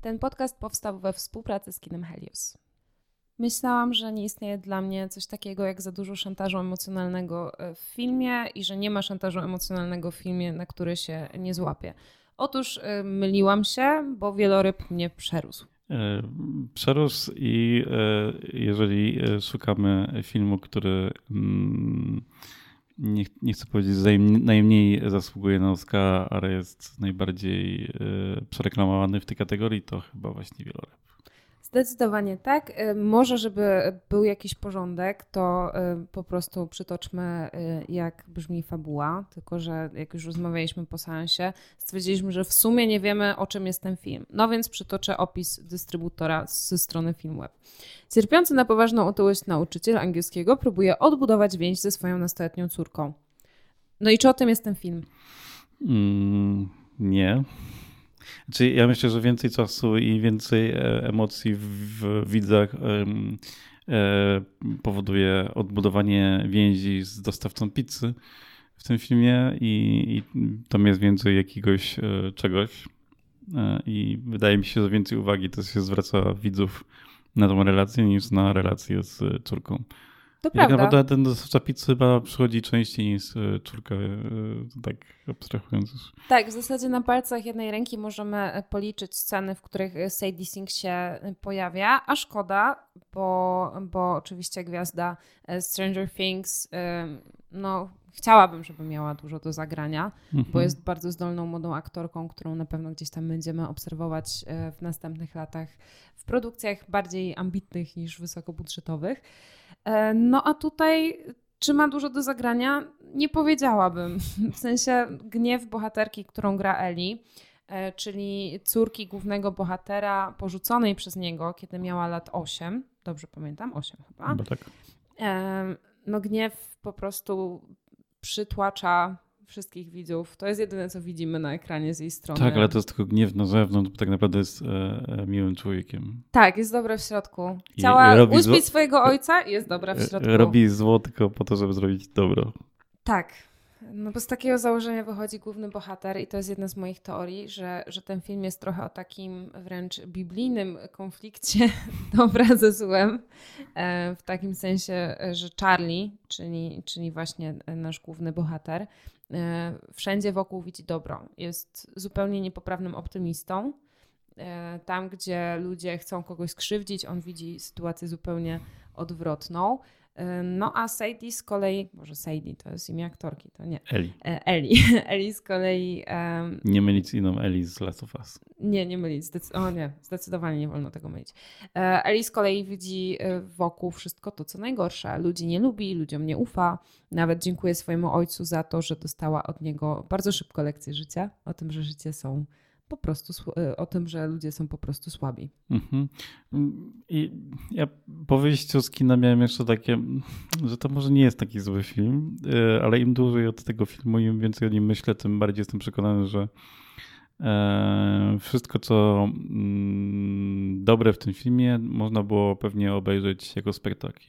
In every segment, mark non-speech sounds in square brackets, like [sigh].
Ten podcast powstał we współpracy z kinem Helios. Myślałam, że nie istnieje dla mnie coś takiego jak za dużo szantażu emocjonalnego e, w filmie i że nie ma szantażu emocjonalnego w filmie, na który się nie złapie. Otóż e, myliłam się, bo wieloryb mnie przerósł. E, przerósł i jeżeli szukamy filmu, który mm, nie, nie chcę powiedzieć, że najmniej zasługuje na Oscara, ale jest najbardziej przereklamowany w tej kategorii, to chyba właśnie wieloryb. Zdecydowanie tak. Y, może, żeby był jakiś porządek, to y, po prostu przytoczmy, y, jak brzmi fabuła. Tylko, że jak już rozmawialiśmy po seansie, stwierdziliśmy, że w sumie nie wiemy, o czym jest ten film. No więc przytoczę opis dystrybutora ze strony Filmweb. Cierpiący na poważną otyłość nauczyciel angielskiego próbuje odbudować więź ze swoją nastoletnią córką. No i czy o tym jest ten film? Mm, nie. Znaczy, ja myślę, że więcej czasu i więcej e, emocji w widzach e, powoduje odbudowanie więzi z dostawcą pizzy w tym filmie i, i tam jest więcej jakiegoś e, czegoś. I wydaje mi się, że więcej uwagi to się zwraca widzów na tą relację niż na relację z córką. To I prawda. Tak naprawdę ten dostawca pizzy chyba przychodzi częściej niż e, czwórka, e, tak abstrahując. Tak, w zasadzie na palcach jednej ręki możemy e, policzyć sceny, w których Sadie Sink się pojawia, a szkoda, bo, bo oczywiście gwiazda Stranger Things, no chciałabym, żeby miała dużo do zagrania, mhm. bo jest bardzo zdolną młodą aktorką, którą na pewno gdzieś tam będziemy obserwować w następnych latach w produkcjach bardziej ambitnych niż wysokobudżetowych. E, no a tutaj, czy ma dużo do zagrania? Nie powiedziałabym. [laughs] W sensie gniew bohaterki, którą gra Eli, e, czyli córki głównego bohatera, porzuconej przez niego, kiedy miała lat 8. Dobrze pamiętam? 8 chyba. Chyba tak. E, no gniew po prostu przytłacza wszystkich widzów. To jest jedyne, co widzimy na ekranie z jej strony. Tak, ale to jest tylko gniew na zewnątrz, bo tak naprawdę jest e, e miłym człowiekiem. Tak, jest dobra w środku. Chciała uśpić swojego ojca i jest dobra w e, środku. Robi zło tylko po to, żeby zrobić dobro. Tak, no bo z takiego założenia wychodzi główny bohater i to jest jedna z moich teorii, że, że ten film jest trochę o takim wręcz biblijnym konflikcie [laughs] dobra ze złem. E, w takim sensie, że Charlie, czyli, czyli właśnie nasz główny bohater, e, wszędzie wokół widzi dobro. Jest zupełnie niepoprawnym optymistą. E, tam, gdzie ludzie chcą kogoś skrzywdzić, on widzi sytuację zupełnie odwrotną. No a Sadie z kolei, może Sadie to jest imię aktorki, to nie. Eli. E, Eli. [laughs] Eli z kolei... Um, nie mylić z inną Eli z Last of Us. Nie, nie mylić. Zdecy o nie, zdecydowanie nie wolno tego mylić. E, Eli z kolei widzi e, wokół wszystko to, co najgorsze. Ludzi nie lubi, ludziom nie ufa. Nawet dziękuję swojemu ojcu za to, że dostała od niego bardzo szybko lekcję życia, o tym, że życie są po prostu y, o tym, że ludzie są po prostu słabi. Mhm. I ja po wyjściu z kina miałem jeszcze takie, że to może nie jest taki zły film, y, ale im dłużej od tego filmu, im więcej o nim myślę, tym bardziej jestem przekonany, że e, wszystko, co mm, dobre w tym filmie, można było pewnie obejrzeć jako spektakl.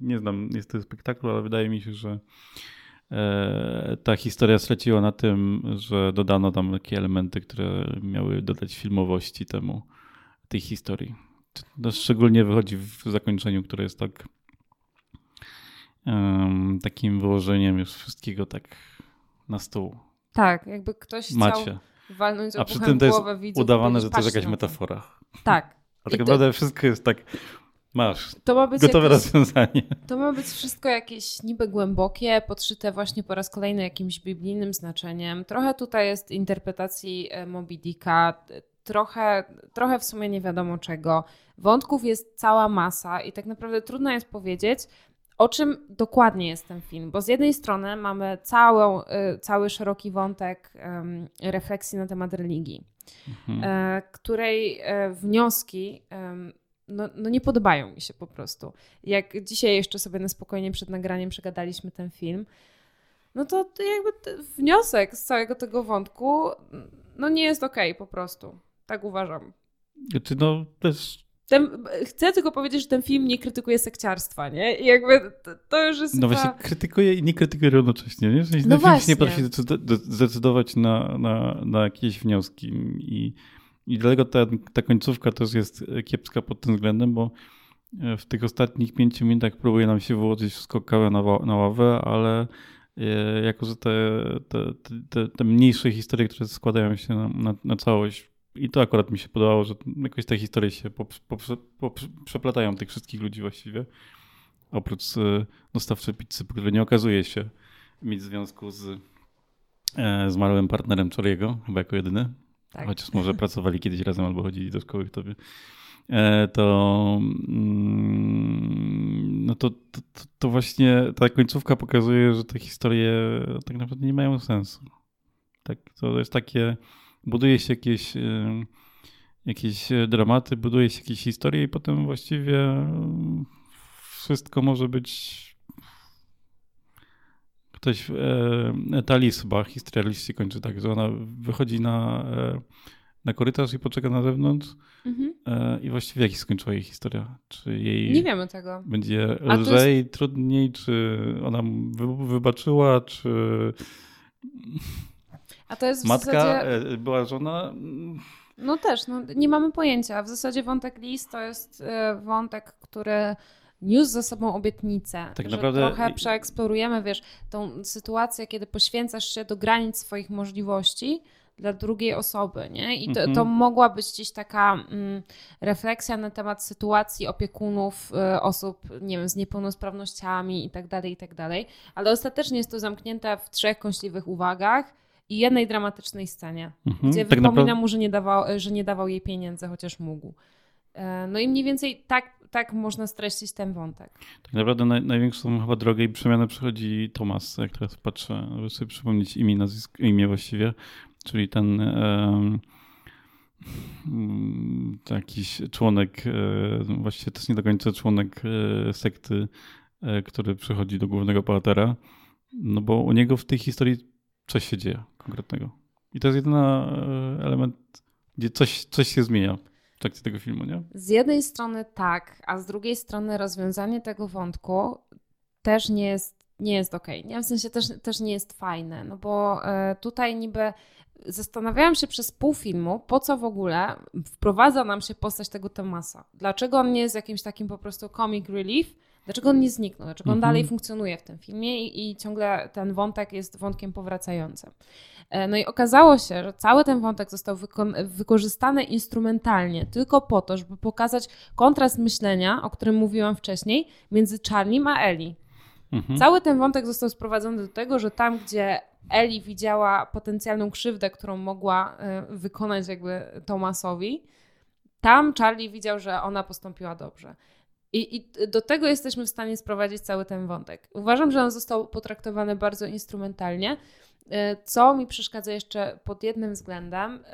Nie, znam niestety spektaklu, ale wydaje mi się, że E, ta historia straciła na tym, że dodano tam takie elementy, które miały dodać filmowości temu, tej historii. To szczególnie wychodzi w zakończeniu, które jest tak um, takim wyłożeniem już wszystkiego tak na stół. Tak, jakby ktoś Macie. chciał walnąć A przy tym to jest widzów, udawane, że to jest jakaś metafora. Tak. A [laughs] tak naprawdę wszystko jest tak Masz. To ma być gotowe jakieś, rozwiązanie. To ma być wszystko jakieś niby głębokie, podszyte właśnie po raz kolejny jakimś biblijnym znaczeniem. Trochę tutaj jest interpretacji e, Moby Dicka, trochę, trochę w sumie nie wiadomo czego. Wątków jest cała masa i tak naprawdę trudno jest powiedzieć, o czym dokładnie jest ten film, bo z jednej strony mamy całą, e, cały szeroki wątek refleksji na temat religii, mhm. E, której wnioski no, no nie podobają mi się po prostu. Jak dzisiaj jeszcze sobie na spokojnie przed nagraniem przegadaliśmy ten film, no to, to jakby wniosek z całego tego wątku no nie jest okej okay, po prostu. Tak uważam. Znaczy no też ten, chcę tylko powiedzieć, że ten film nie krytykuje sekciarstwa, nie? I jakby to, to już jest. No chyba... właśnie, krytykuje i nie krytykuje równocześnie, nie? W sensie no film się nie potrafi zdecydować na, na, na jakieś wnioski i I dlatego ta, ta końcówka też jest kiepska pod tym względem, bo e, w tych ostatnich pięciu minutach próbuje nam się wyłożyć wszystko kawę na, na ławę, ale e, jako, że te, te, te, te mniejsze historie, które składają się na, na, na całość, i to akurat mi się podobało, że jakoś te historie się przeplatają tych wszystkich ludzi właściwie. Oprócz dostawcy pizzy, który nie okazuje się mieć związku z e, zmarłym partnerem Czoriego, chyba jako jedyny. Tak. Chociaż może pracowali kiedyś razem albo chodzili do szkoły, kto wie. E, to, mm, no to, to, to właśnie ta końcówka pokazuje, że te historie tak naprawdę nie mają sensu. Tak, to jest takie, buduje się jakieś, e, jakieś dramaty, buduje się jakieś historie i potem właściwie wszystko może być ktoś, e, ta Lisba, historia się kończy tak, że ona wychodzi na, e, na korytarz i poczeka na zewnątrz mhm. e, i właściwie jak skończyła jej historia? Czy jej Nie wiemy tego. Będzie lżej, jest... trudniej, czy ona wy, wybaczyła, czy A to jest matka zasadzie... E, była żona... No też, no, nie mamy pojęcia. W zasadzie wątek list to jest e, wątek, który niósł ze sobą obietnicę, tak że naprawdę... trochę przeeksplorujemy, wiesz, tą sytuację, kiedy poświęcasz się do granic swoich możliwości dla drugiej osoby, nie? I to, to mhm. mogła być gdzieś taka mm, refleksja na temat sytuacji opiekunów y, osób, nie wiem, z niepełnosprawnościami i tak dalej, i tak dalej, ale ostatecznie jest to zamknięte w trzech kąśliwych uwagach i jednej dramatycznej scenie, mhm. gdzie tak wypomina naprawdę... mu, że nie, dawał, że nie dawał jej pieniędzy, chociaż mógł. E, no i mniej więcej tak tak można streścić ten wątek. Tak naprawdę naj, największą chyba drogę i przemianę przechodzi Tomas, jak teraz patrzę, żeby sobie przypomnieć imię, nazwisko, imię właściwie, czyli ten um, jakiś członek, e, właściwie też nie do końca członek e, sekty, e, który przychodzi do głównego bohatera, no bo u niego w tej historii coś się dzieje konkretnego. I to jest jedyny element, gdzie coś, coś się zmienia trakcie tego filmu, nie? Z jednej strony tak, a z drugiej strony rozwiązanie tego wątku też nie jest, nie jest okej. Okay, nie? W sensie też, też nie jest fajne, no bo y, tutaj niby zastanawiałam się przez pół filmu, po co w ogóle wprowadza nam się postać tego Tomasa. Dlaczego on nie jest jakimś takim po prostu comic relief, Dlaczego on nie zniknął? Dlaczego on mhm. dalej funkcjonuje w tym filmie i, i, ciągle ten wątek jest wątkiem powracającym? E, no i okazało się, że cały ten wątek został wykorzystany instrumentalnie tylko po to, żeby pokazać kontrast myślenia, o którym mówiłam wcześniej, między Charliem a Ellie. Mhm. Cały ten wątek został sprowadzony do tego, że tam, gdzie Ellie widziała potencjalną krzywdę, którą mogła e, wykonać jakby Tomasowi, tam Charlie widział, że ona postąpiła dobrze. I, I, do tego jesteśmy w stanie sprowadzić cały ten wątek. Uważam, że on został potraktowany bardzo instrumentalnie, e, co mi przeszkadza jeszcze pod jednym względem.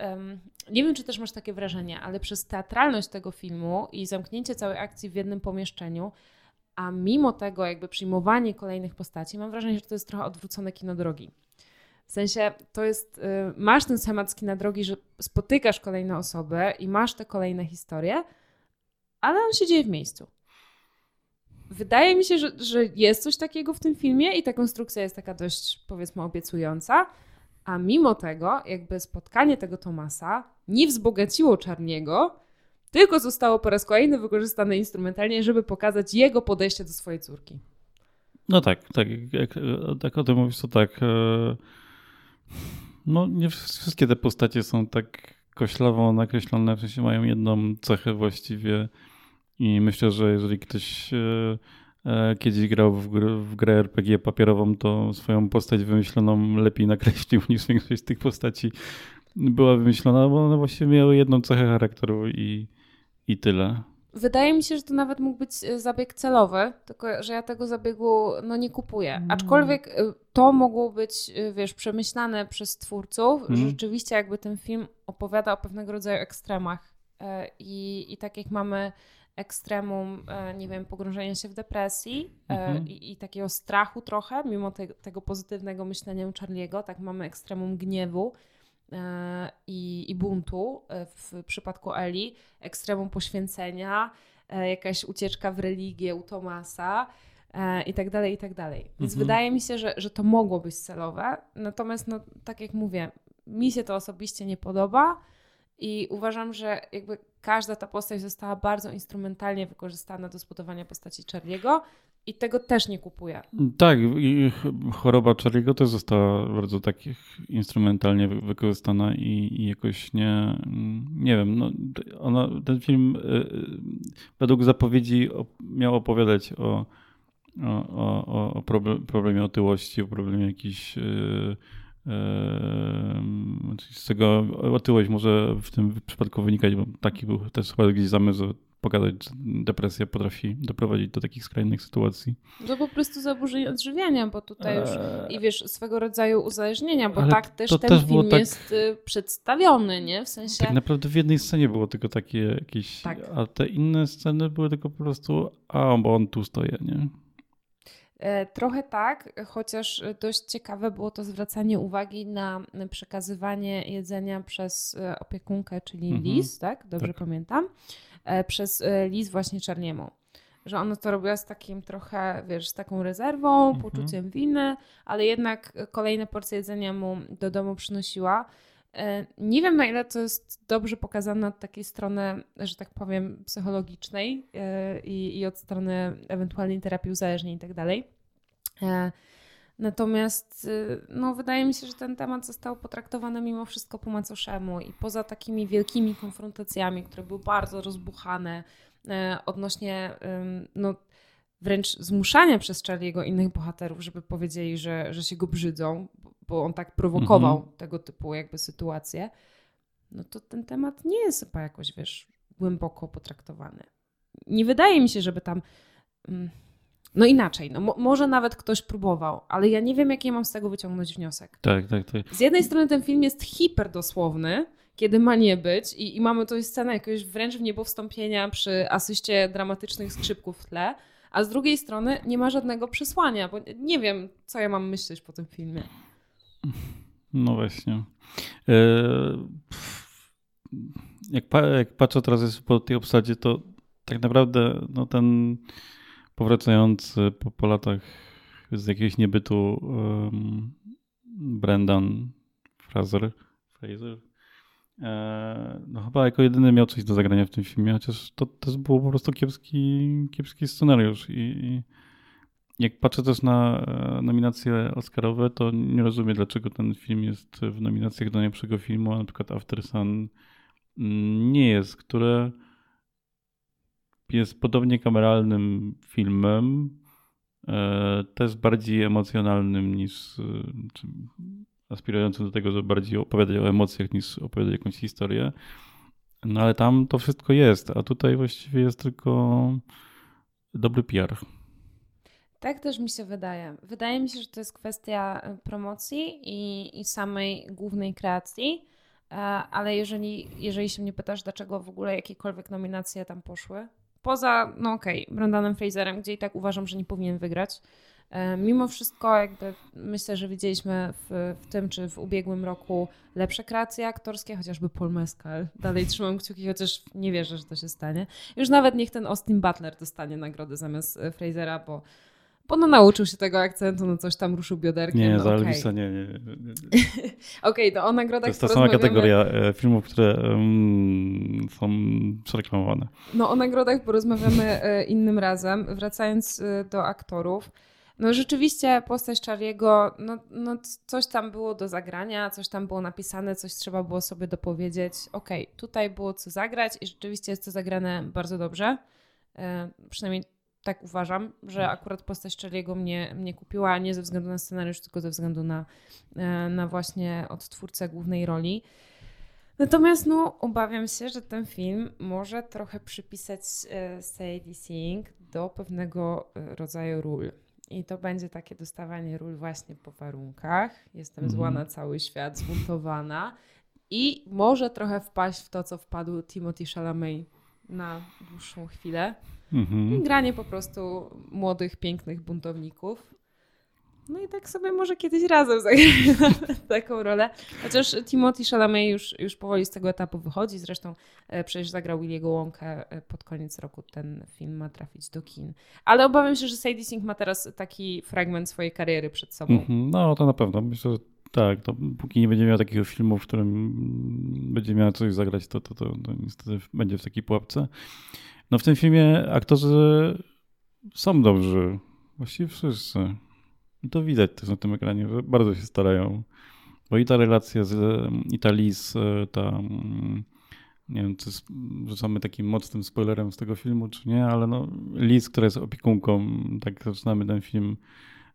Nie wiem, czy też masz takie wrażenie, ale przez teatralność tego filmu i zamknięcie całej akcji w jednym pomieszczeniu, a mimo tego jakby przyjmowanie kolejnych postaci, mam wrażenie, że to jest trochę odwrócone kino drogi. W sensie to jest, y, masz ten schemat z kina drogi, że spotykasz kolejne osoby i masz te kolejne historie, ale on się dzieje w miejscu. Wydaje mi się, że, że jest coś takiego w tym filmie i ta konstrukcja jest taka dość, powiedzmy, obiecująca. A mimo tego, jakby spotkanie tego Tomasa nie wzbogaciło Czarniego, tylko zostało po raz kolejny wykorzystane instrumentalnie, żeby pokazać jego podejście do swojej córki. No tak, tak, jak, tak o tym mówisz, to tak. E, no nie wszystkie te postacie są tak koślawo nakreślone, w sensie mają jedną cechę właściwie i myślę, że jeżeli ktoś e, e, kiedyś grał w, gr w grę RPG papierową, to swoją postać wymyśloną lepiej nakreślił [laughs] niż większość tych postaci była wymyślona, bo one właściwie miały jedną cechę charakteru i, i tyle. Wydaje mi się, że to nawet mógł być e, zabieg celowy, tylko że ja tego zabiegu no, nie kupuję. Mm. Aczkolwiek to mogło być, wiesz, przemyślane przez twórców, mm. że rzeczywiście jakby ten film opowiada o pewnego rodzaju ekstremach. I, i tak jak mamy ekstremum, e, nie wiem, pogrążenia się w depresji e, mhm. i, i, takiego strachu trochę, mimo te, tego pozytywnego myślenia Charliego, tak mamy ekstremum gniewu e, i, i buntu w przypadku Eli, ekstremum poświęcenia, jakaś ucieczka w religię u Tomasa i tak dalej, i tak dalej. Więc mhm. wydaje mi się, że, że to mogło być celowe, natomiast no, tak jak mówię, mi się to osobiście nie podoba I uważam, że jakby każda ta postać została bardzo instrumentalnie wykorzystana do zbudowania postaci Charlie'ego i tego też nie kupuję. Tak, i choroba Charlie'ego też została bardzo tak instrumentalnie wykorzystana i, i, jakoś nie, nie wiem, no, ona, ten film y, y, według zapowiedzi miał opowiadać o, o, o, o problemie otyłości, o problemie jakichś y, z tego otyłość może w tym przypadku wynikać, bo taki był też chyba gdzieś zamysł, pokazać, że depresja potrafi doprowadzić do takich skrajnych sytuacji. To po prostu zaburzenie odżywiania, bo tutaj już eee... i wiesz, swego rodzaju uzależnienia, bo Ale tak też ten też film tak... jest y, przedstawiony, nie? W sensie... Tak naprawdę w jednej scenie było tylko takie jakieś, tak. a te inne sceny były tylko po prostu, a bo on tu stoi, nie? E, trochę tak, chociaż dość ciekawe było to zwracanie uwagi na przekazywanie jedzenia przez e, opiekunkę, czyli mhm. Liz, tak? Dobrze tak. pamiętam. E, przez Liz właśnie Czarniemu. Że ona to robiła z takim trochę, wiesz, z taką rezerwą, mhm. poczuciem winy, ale jednak kolejne porcje jedzenia mu do domu przynosiła. Nie wiem, na ile to jest dobrze pokazane od takiej strony, że tak powiem, psychologicznej i, i od strony ewentualnej terapii uzależnień i tak dalej. E, natomiast no, wydaje mi się, że ten temat został potraktowany mimo wszystko po macoszemu i poza takimi wielkimi konfrontacjami, które były bardzo rozbuchane e, odnośnie no, wręcz zmuszania przez Charlie'ego innych bohaterów, żeby powiedzieli, że, że się go brzydzą, bo on tak prowokował mhm. tego typu jakby sytuacje, no to ten temat nie jest chyba jakoś, wiesz, głęboko potraktowany. Nie wydaje mi się, żeby tam... Mm, no inaczej, no mo może nawet ktoś próbował, ale ja nie wiem, jaki mam z tego wyciągnąć wniosek. Tak, tak, tak. Z jednej strony ten film jest hiperdosłowny, kiedy ma nie być i, i mamy tutaj scenę jakiegoś wręcz w niebo wstąpienia przy asyście dramatycznych skrzypków w tle, a z drugiej strony nie ma żadnego przesłania, bo nie wiem, co ja mam myśleć po tym filmie. No właśnie. E, jak, jak patrzę teraz po tej obsadzie, to tak naprawdę no ten powracający po, po latach z jakiegoś niebytu um, Brendan Fraser, Fraser no chyba jako jedyny miał coś do zagrania w tym filmie, chociaż to też był po prostu kiepski, kiepski scenariusz i, i jak patrzę też na e, nominacje Oscarowe, to nie rozumiem, dlaczego ten film jest w nominacjach do najlepszego filmu, a na przykład After Sun mm, nie jest, które jest podobnie kameralnym filmem, e, też bardziej emocjonalnym niż, e, aspirującym do tego, żeby bardziej opowiadać o emocjach niż opowiadać jakąś historię. No ale tam to wszystko jest, a tutaj właściwie jest tylko dobry PR. Tak też mi się wydaje. Wydaje mi się, że to jest kwestia e, promocji i, i samej głównej kreacji, ale jeżeli, jeżeli się mnie pytasz, dlaczego w ogóle jakiekolwiek nominacje tam poszły, poza, no okej, okay, Fraserem, gdzie i tak uważam, że nie powinien wygrać. E, mimo wszystko, jakby myślę, że widzieliśmy w, w tym czy w ubiegłym roku lepsze kreacje aktorskie, chociażby Paul Mescal. Dalej [laughs] trzymam kciuki, chociaż nie wierzę, że to się stanie. Już nawet niech ten Austin Butler dostanie nagrodę zamiast e, Frasera, bo bo no nauczył się tego akcentu, no coś tam ruszył bioderkiem. Nie, no, za okay. Elvisa nie. nie, nie. [laughs] Okej, okay, to o nagrodach To jest ta sama kategoria e, filmów, które um, są przereklamowane. No o nagrodach porozmawiamy innym razem. Wracając do aktorów. No rzeczywiście postać Charlie'ego, no, no coś tam było do zagrania, coś tam było napisane, coś trzeba było sobie dopowiedzieć. Okej, okay, tutaj było co zagrać i rzeczywiście jest to zagrane bardzo dobrze. Przynajmniej tak uważam, że mhm. akurat postać Charlie'ego mnie, mnie kupiła, nie ze względu na scenariusz, tylko ze względu na, e, na właśnie odtwórcę głównej roli. Natomiast no, obawiam się, że ten film może trochę przypisać e, Sadie Sink do pewnego e, rodzaju ról. I to będzie takie dostawanie ról właśnie po warunkach. Jestem mm. zła na cały świat, zbuntowana. I może trochę wpaść w to, co wpadł Timothy Chalamet na dłuższą chwilę. Mhm. Granie po prostu młodych, pięknych buntowników. No i tak sobie może kiedyś razem [laughs] zagramy taką rolę. Chociaż Timothy Chalamet już, już powoli z tego etapu wychodzi. Zresztą e, przecież zagrał Williego Łąkę e, pod koniec roku. Ten film ma trafić do kin. Ale obawiam się, że Sadie Sink ma teraz taki fragment swojej kariery przed sobą. Mhm. No to na pewno. Myślę, że tak, to póki nie będzie miał takiego filmu, w którym będzie miała coś zagrać, to, to, to, to niestety będzie w takiej pułapce. No w tym filmie aktorzy są dobrzy. Właściwie wszyscy. I to widać też na tym ekranie, że bardzo się starają. Bo i ta relacja z Italii, z ta nie wiem, czy rzucamy takim mocnym spoilerem z tego filmu, czy nie, ale no, Liz, która jest opiekunką, tak zaczynamy ten film,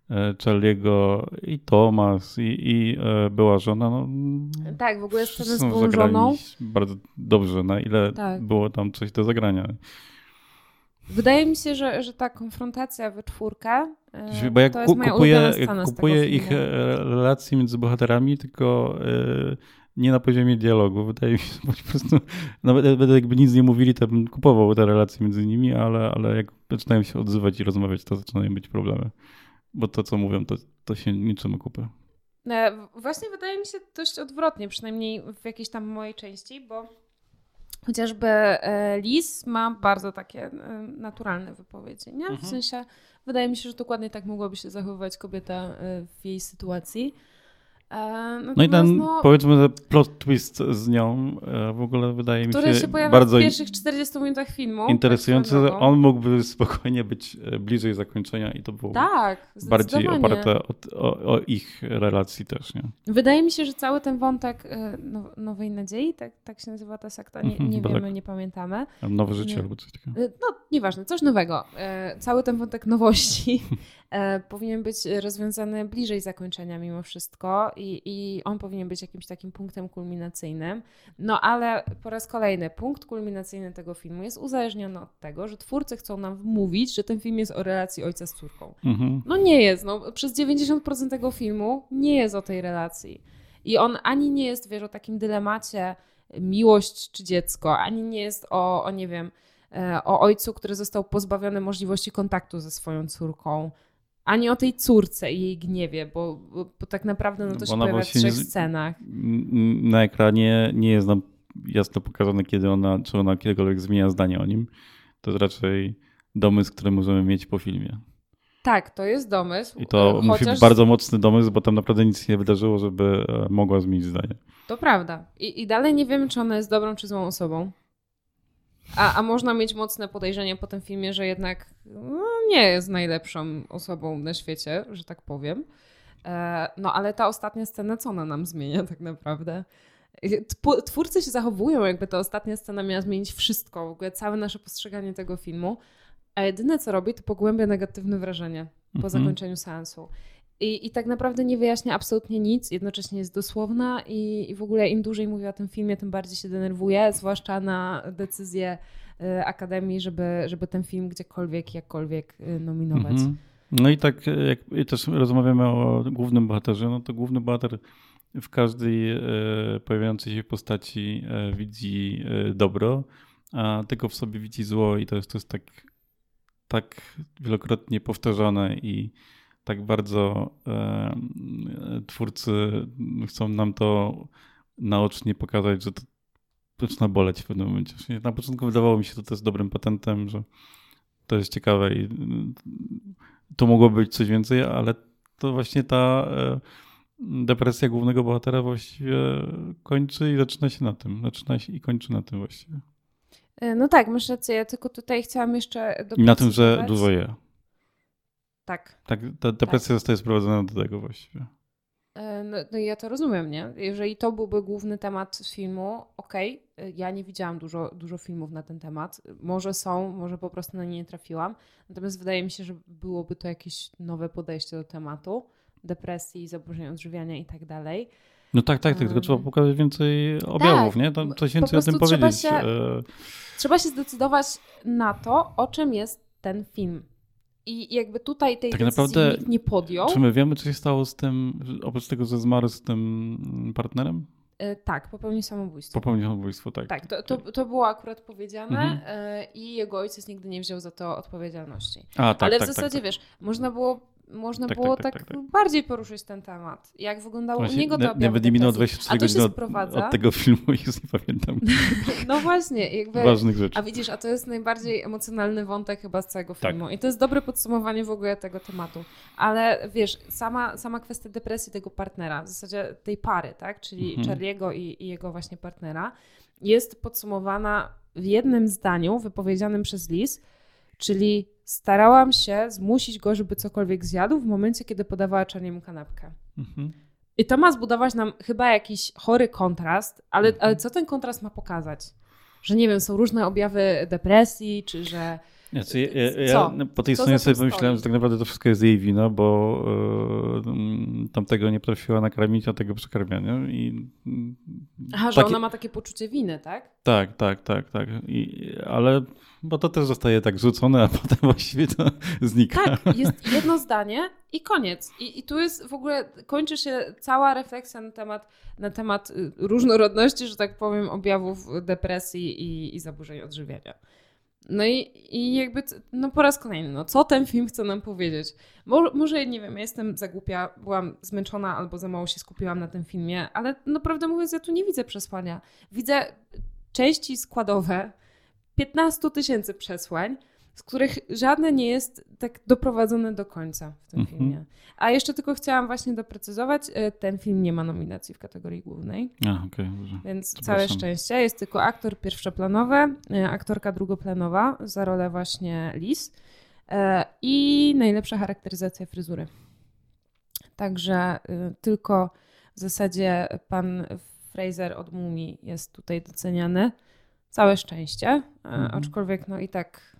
e, Charlie'ego i Thomas i, i e, była żona. No, tak, w ogóle sceny z tą żoną. Bardzo dobrze, na ile tak. było tam coś do zagrania. Wydaje mi się, że, że ta konfrontacja we czwórkę e, bo ja to kupuję, kupuję ich relacje między bohaterami, tylko nie na poziomie dialogu. Wydaje mi się, że po prostu nawet jakby nic nie mówili, to bym kupował te relacje między nimi, ale, ale jak zaczynają się odzywać i rozmawiać, to zaczynają być problemy. Bo to, co mówią, to, to się niczemu kupy. E, właśnie wydaje mi się dość odwrotnie, przynajmniej w jakiejś tam mojej części, bo chociażby e, Liz ma bardzo takie e, naturalne wypowiedzi, nie? W mhm. sensie wydaje mi się, że dokładnie tak mogłaby się zachowywać kobieta w jej sytuacji. No, no i ten, no, powiedzmy, plot twist z nią e, w ogóle wydaje mi się, się bardzo w pierwszych 40 minutach filmu. Interesujący. On mógłby spokojnie być e, bliżej zakończenia i to było tak, bardziej oparte o, o, o, ich relacji też. Nie? Wydaje mi się, że cały ten wątek e, Nowej Nadziei, tak, tak się nazywa ta sekta, nie, nie wiemy, tak. nie pamiętamy. Nowe życie nie. albo coś takiego. No, nieważne, coś nowego. Cały ten wątek nowości [laughs] powinien być rozwiązany bliżej zakończenia mimo wszystko i, i on powinien być jakimś takim punktem kulminacyjnym. No ale po raz kolejny, punkt kulminacyjny tego filmu jest uzależniony od tego, że twórcy chcą nam wmówić, że ten film jest o relacji ojca z córką. Mhm. No nie jest. No, przez 90% tego filmu nie jest o tej relacji. I on ani nie jest, wiesz, o takim dylemacie miłość czy dziecko, ani nie jest o, o nie wiem, e, o ojcu, który został pozbawiony możliwości kontaktu ze swoją córką, ani o tej córce i jej gniewie, bo, bo, bo tak naprawdę no to się pojawia w trzech scenach. Na ekranie nie jest nam jasno pokazane, kiedy ona, czy ona kiedykolwiek zmienia zdanie o nim. To jest raczej domysł, który możemy mieć po filmie. Tak, to jest domysł. I to chociaż... musi być bardzo mocny domysł, bo tam naprawdę nic nie wydarzyło, żeby e, mogła zmienić zdanie. To prawda. I, I dalej nie wiemy, czy ona jest dobrą, czy złą osobą. A, a można mieć mocne podejrzenie po tym filmie, że jednak no, nie jest najlepszą osobą na świecie, że tak powiem. E, no ale ta ostatnia scena, co ona nam zmienia tak naprawdę? Twórcy się zachowują, jakby ta ostatnia scena miała zmienić wszystko, w ogóle całe nasze postrzeganie tego filmu, a jedyne co robi, to pogłębia negatywne wrażenie po mhm. zakończeniu seansu. I, I tak naprawdę nie wyjaśnia absolutnie nic, jednocześnie jest dosłowna i, i w ogóle im dłużej mówię o tym filmie, tym bardziej się denerwuję, zwłaszcza na decyzję y, Akademii, żeby, żeby ten film gdziekolwiek, jakkolwiek y, nominować. Mhm. No i tak jak też rozmawiamy o głównym bohaterze, no to główny bohater w każdej pojawiającej się postaci widzi dobro, a tylko w sobie widzi zło i to jest, to jest tak, tak wielokrotnie powtarzane i tak bardzo e, twórcy chcą nam to naocznie pokazać, że to zaczyna boleć w pewnym momencie. Na początku wydawało mi się to też dobrym patentem, że to jest ciekawe i to mogło być coś więcej, ale to właśnie ta e, depresja głównego bohatera właściwie kończy i zaczyna się na tym. Zaczyna się i kończy na tym właściwie. E, no tak, masz rację. Ja tylko tutaj chciałam jeszcze I na tym, że dużo je. Tak. Tak, ta depresja tak. zostaje sprowadzona do tego właściwie. No, no ja to rozumiem, nie? Jeżeli to byłby główny temat filmu, okej, okay, ja nie widziałam dużo, dużo filmów na ten temat. Może są, może po prostu na nie nie trafiłam. Natomiast wydaje mi się, że byłoby to jakieś nowe podejście do tematu depresji, zaburzeń odżywiania i tak dalej. No tak, tak, tak tylko trzeba pokazać więcej objawów, tak, nie? Tam coś więcej o tym powiedzieć. Trzeba się, e, trzeba się zdecydować na to, o czym jest ten film. I jakby tutaj tej tak naprawdę, nikt nie podjął. Czy my wiemy, co się stało z tym, oprócz tego, że zmarł z tym partnerem? E, tak, popełnił samobójstwo. Popełnił samobójstwo, tak. Tak, to, to, to było akurat powiedziane mhm. e, i jego ojciec nigdy nie wziął za to odpowiedzialności. A, tak, Ale w tak, tak zasadzie, tak, wiesz, można było można Tak, było tak, tak, tak, tak, tak. bardziej poruszyć ten temat. Jak wyglądało u Właśnie niego to na- Nawet nie minęło 24 A to się godziny od, od tego filmu [laughs] już nie pamiętam [laughs] No właśnie, jakby... ważnych rzeczy. A widzisz, a to jest najbardziej emocjonalny wątek chyba z całego Tak. filmu. I to jest dobre podsumowanie w ogóle tego tematu. Ale wiesz, sama, sama kwestia depresji tego partnera, w zasadzie tej pary, tak? Czyli Mhm. Charlie'ego i, i jego właśnie partnera, jest podsumowana w jednym zdaniu wypowiedzianym przez Liz, czyli starałam się zmusić go, żeby cokolwiek zjadł w momencie, kiedy podawała Charliemu kanapkę. Mhm. I to ma zbudować nam chyba jakiś chory kontrast, ale, Mhm. ale co ten kontrast ma pokazać? Że nie wiem, są różne objawy depresji, czy że. Nie, co, ja, ja, Co? po tej Co stronie sobie pomyślałem, że tak naprawdę to wszystko jest jej wina, bo e, mm, tamtego nie potrafiła nakarmić, a tego przekarmia, nie? I, mm, Aha, że takie- ona ma takie poczucie winy, tak? Tak, tak, tak, tak. I, ale bo to też zostaje tak rzucone, a [laughs] potem właściwie to znika. Tak, jest jedno zdanie i koniec. I, I tu jest w ogóle, kończy się cała refleksja na temat, na temat y, różnorodności, że tak powiem, objawów depresji i, i zaburzeń odżywiania. No i, i jakby, no po raz kolejny, no co ten film chce nam powiedzieć? Mo, może, nie wiem, ja jestem za głupia, byłam zmęczona albo za mało się skupiłam na tym filmie, ale no prawdę mówiąc, ja tu nie widzę przesłania. Widzę części składowe 15 tysięcy przesłań, z których żadne nie jest tak doprowadzone do końca w tym Mhm. filmie. A jeszcze tylko chciałam właśnie doprecyzować, y, ten film nie ma nominacji w kategorii głównej. A, dobrze. Więc całe szczęście. Jest tylko aktor pierwszoplanowy, y, aktorka drugoplanowa za rolę właśnie Liz e, i najlepsza charakteryzacja fryzury. Także tylko w zasadzie pan Fraser od Mumii jest tutaj doceniany. Całe szczęście, e, Mhm. aczkolwiek no i tak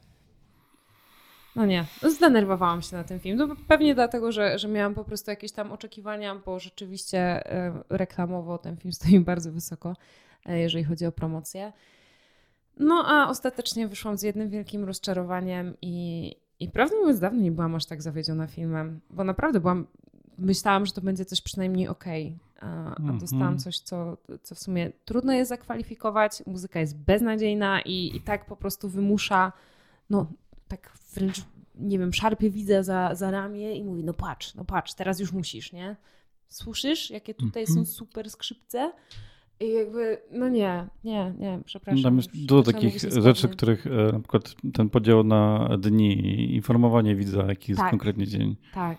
no nie, zdenerwowałam się na ten film. No pewnie dlatego, że, że miałam po prostu jakieś tam oczekiwania, bo rzeczywiście e, reklamowo ten film stoi [laughs] bardzo wysoko, e, jeżeli chodzi o promocję. No a ostatecznie wyszłam z jednym wielkim rozczarowaniem i, i prawdę mówiąc dawno nie byłam aż tak zawiedziona filmem, bo naprawdę byłam, myślałam, że to będzie coś przynajmniej okej, a, a Mhm. dostałam coś, co, co w sumie trudno jest zakwalifikować, muzyka jest beznadziejna i, i tak po prostu wymusza, no tak wręcz, nie wiem, szarpie widzę za, za ramię i mówi, no patrz, no patrz, teraz już musisz, nie? Słyszysz, jakie tutaj Mhm. są super skrzypce? I jakby, no nie, nie, nie, przepraszam. Tam jest dużo takich rzeczy, których e, na przykład ten podział na dni, informowanie widza, jaki jest Tak. konkretnie dzień. Tak.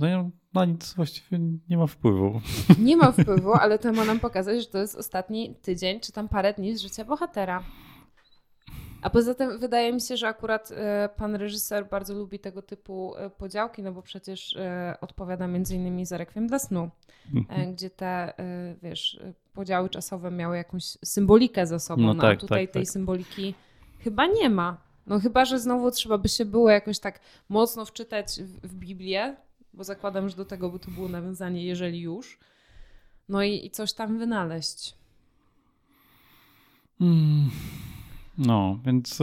No, na nic właściwie nie ma wpływu. Nie ma [laughs] wpływu, ale to ma nam pokazać, że to jest ostatni tydzień, czy tam parę dni z życia bohatera. A poza tym wydaje mi się, że akurat e, pan reżyser bardzo lubi tego typu e, podziałki, no bo przecież e, odpowiada między innymi za Rekwiem dla snu, Mhm. gdzie te, wiesz, podziały czasowe miały jakąś symbolikę za sobą, No no, tak, a tutaj tak, tej tak. symboliki chyba nie ma. No chyba, że znowu trzeba by się było jakoś tak mocno wczytać w, Biblię, bo zakładam, że do tego by to było nawiązanie, jeżeli już. No i, i coś tam wynaleźć. Mm. No, więc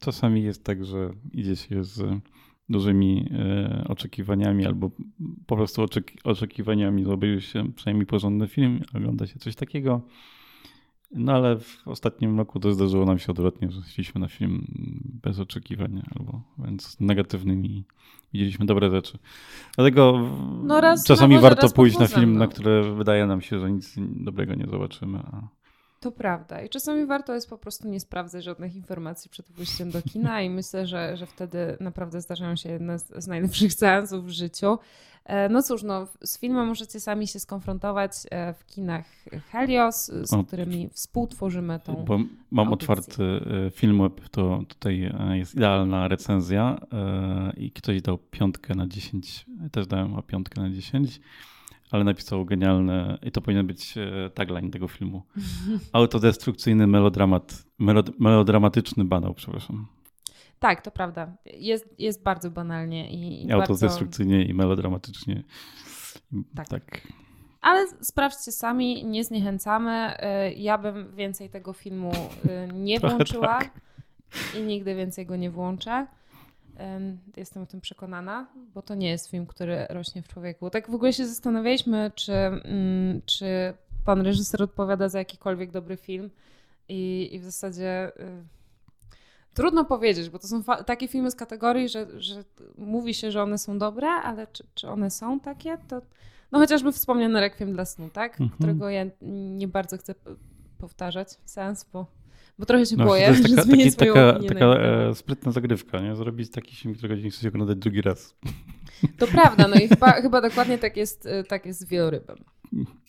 czasami jest tak, że idzie się z dużymi e, oczekiwaniami albo po prostu oczeki- oczekiwaniami, obejrzy się przynajmniej porządny film, ogląda się coś takiego. No ale w ostatnim roku to zdarzyło nam się odwrotnie, że szliśmy na film bez oczekiwań albo wręcz z negatywnymi. Widzieliśmy dobre rzeczy. Dlatego No raz czasami warto pójść na film, no. na który wydaje nam się, że nic dobrego nie zobaczymy. A... To prawda. I czasami warto jest po prostu nie sprawdzać żadnych informacji przed pójściem do kina i myślę, że, że wtedy naprawdę zdarzają się jedne z, z najlepszych seansów w życiu. E, No cóż, no, z filmem możecie sami się skonfrontować e, w kinach Helios, z O. którymi współtworzymy tą... Bo mam audycję. otwarty e, Filmweb, to tutaj jest idealna recenzja i ktoś dał piątkę na 10, ja też dałem a piątkę na 10, ale napisał genialne, i to powinien być e, tagline tego filmu, [laughs] autodestrukcyjny melodramat, melod, melodramatyczny banał, przepraszam. Tak, to prawda. Jest, jest bardzo banalnie i, i bardzo... Autodestrukcyjnie i melodramatycznie. Tak. tak. Ale sprawdźcie sami, nie zniechęcamy. Y, Ja bym więcej tego filmu y, nie [laughs] Trochę włączyła tak. i nigdy więcej go nie włączę. Jestem o tym przekonana, bo to nie jest film, który rośnie w człowieku. Tak w ogóle się zastanawialiśmy, czy, mm, czy pan reżyser odpowiada za jakikolwiek dobry film i, i w zasadzie y, Trudno powiedzieć, bo to są takie filmy z kategorii, że, że mówi się, że one są dobre, ale czy, czy one są takie, to no chociażby wspomniany Rekwiem dla snu, tak? Mhm. Którego ja nie bardzo chcę powtarzać sens, bo, bo trochę się no, boję, to jest [laughs] taka, że taki, taka, taka e, sprytna zagrywka, nie? Zrobić taki film, którego nie chce się oglądać drugi raz. To prawda, no i chyba, chyba dokładnie tak jest, e, tak jest z wielorybem. [laughs]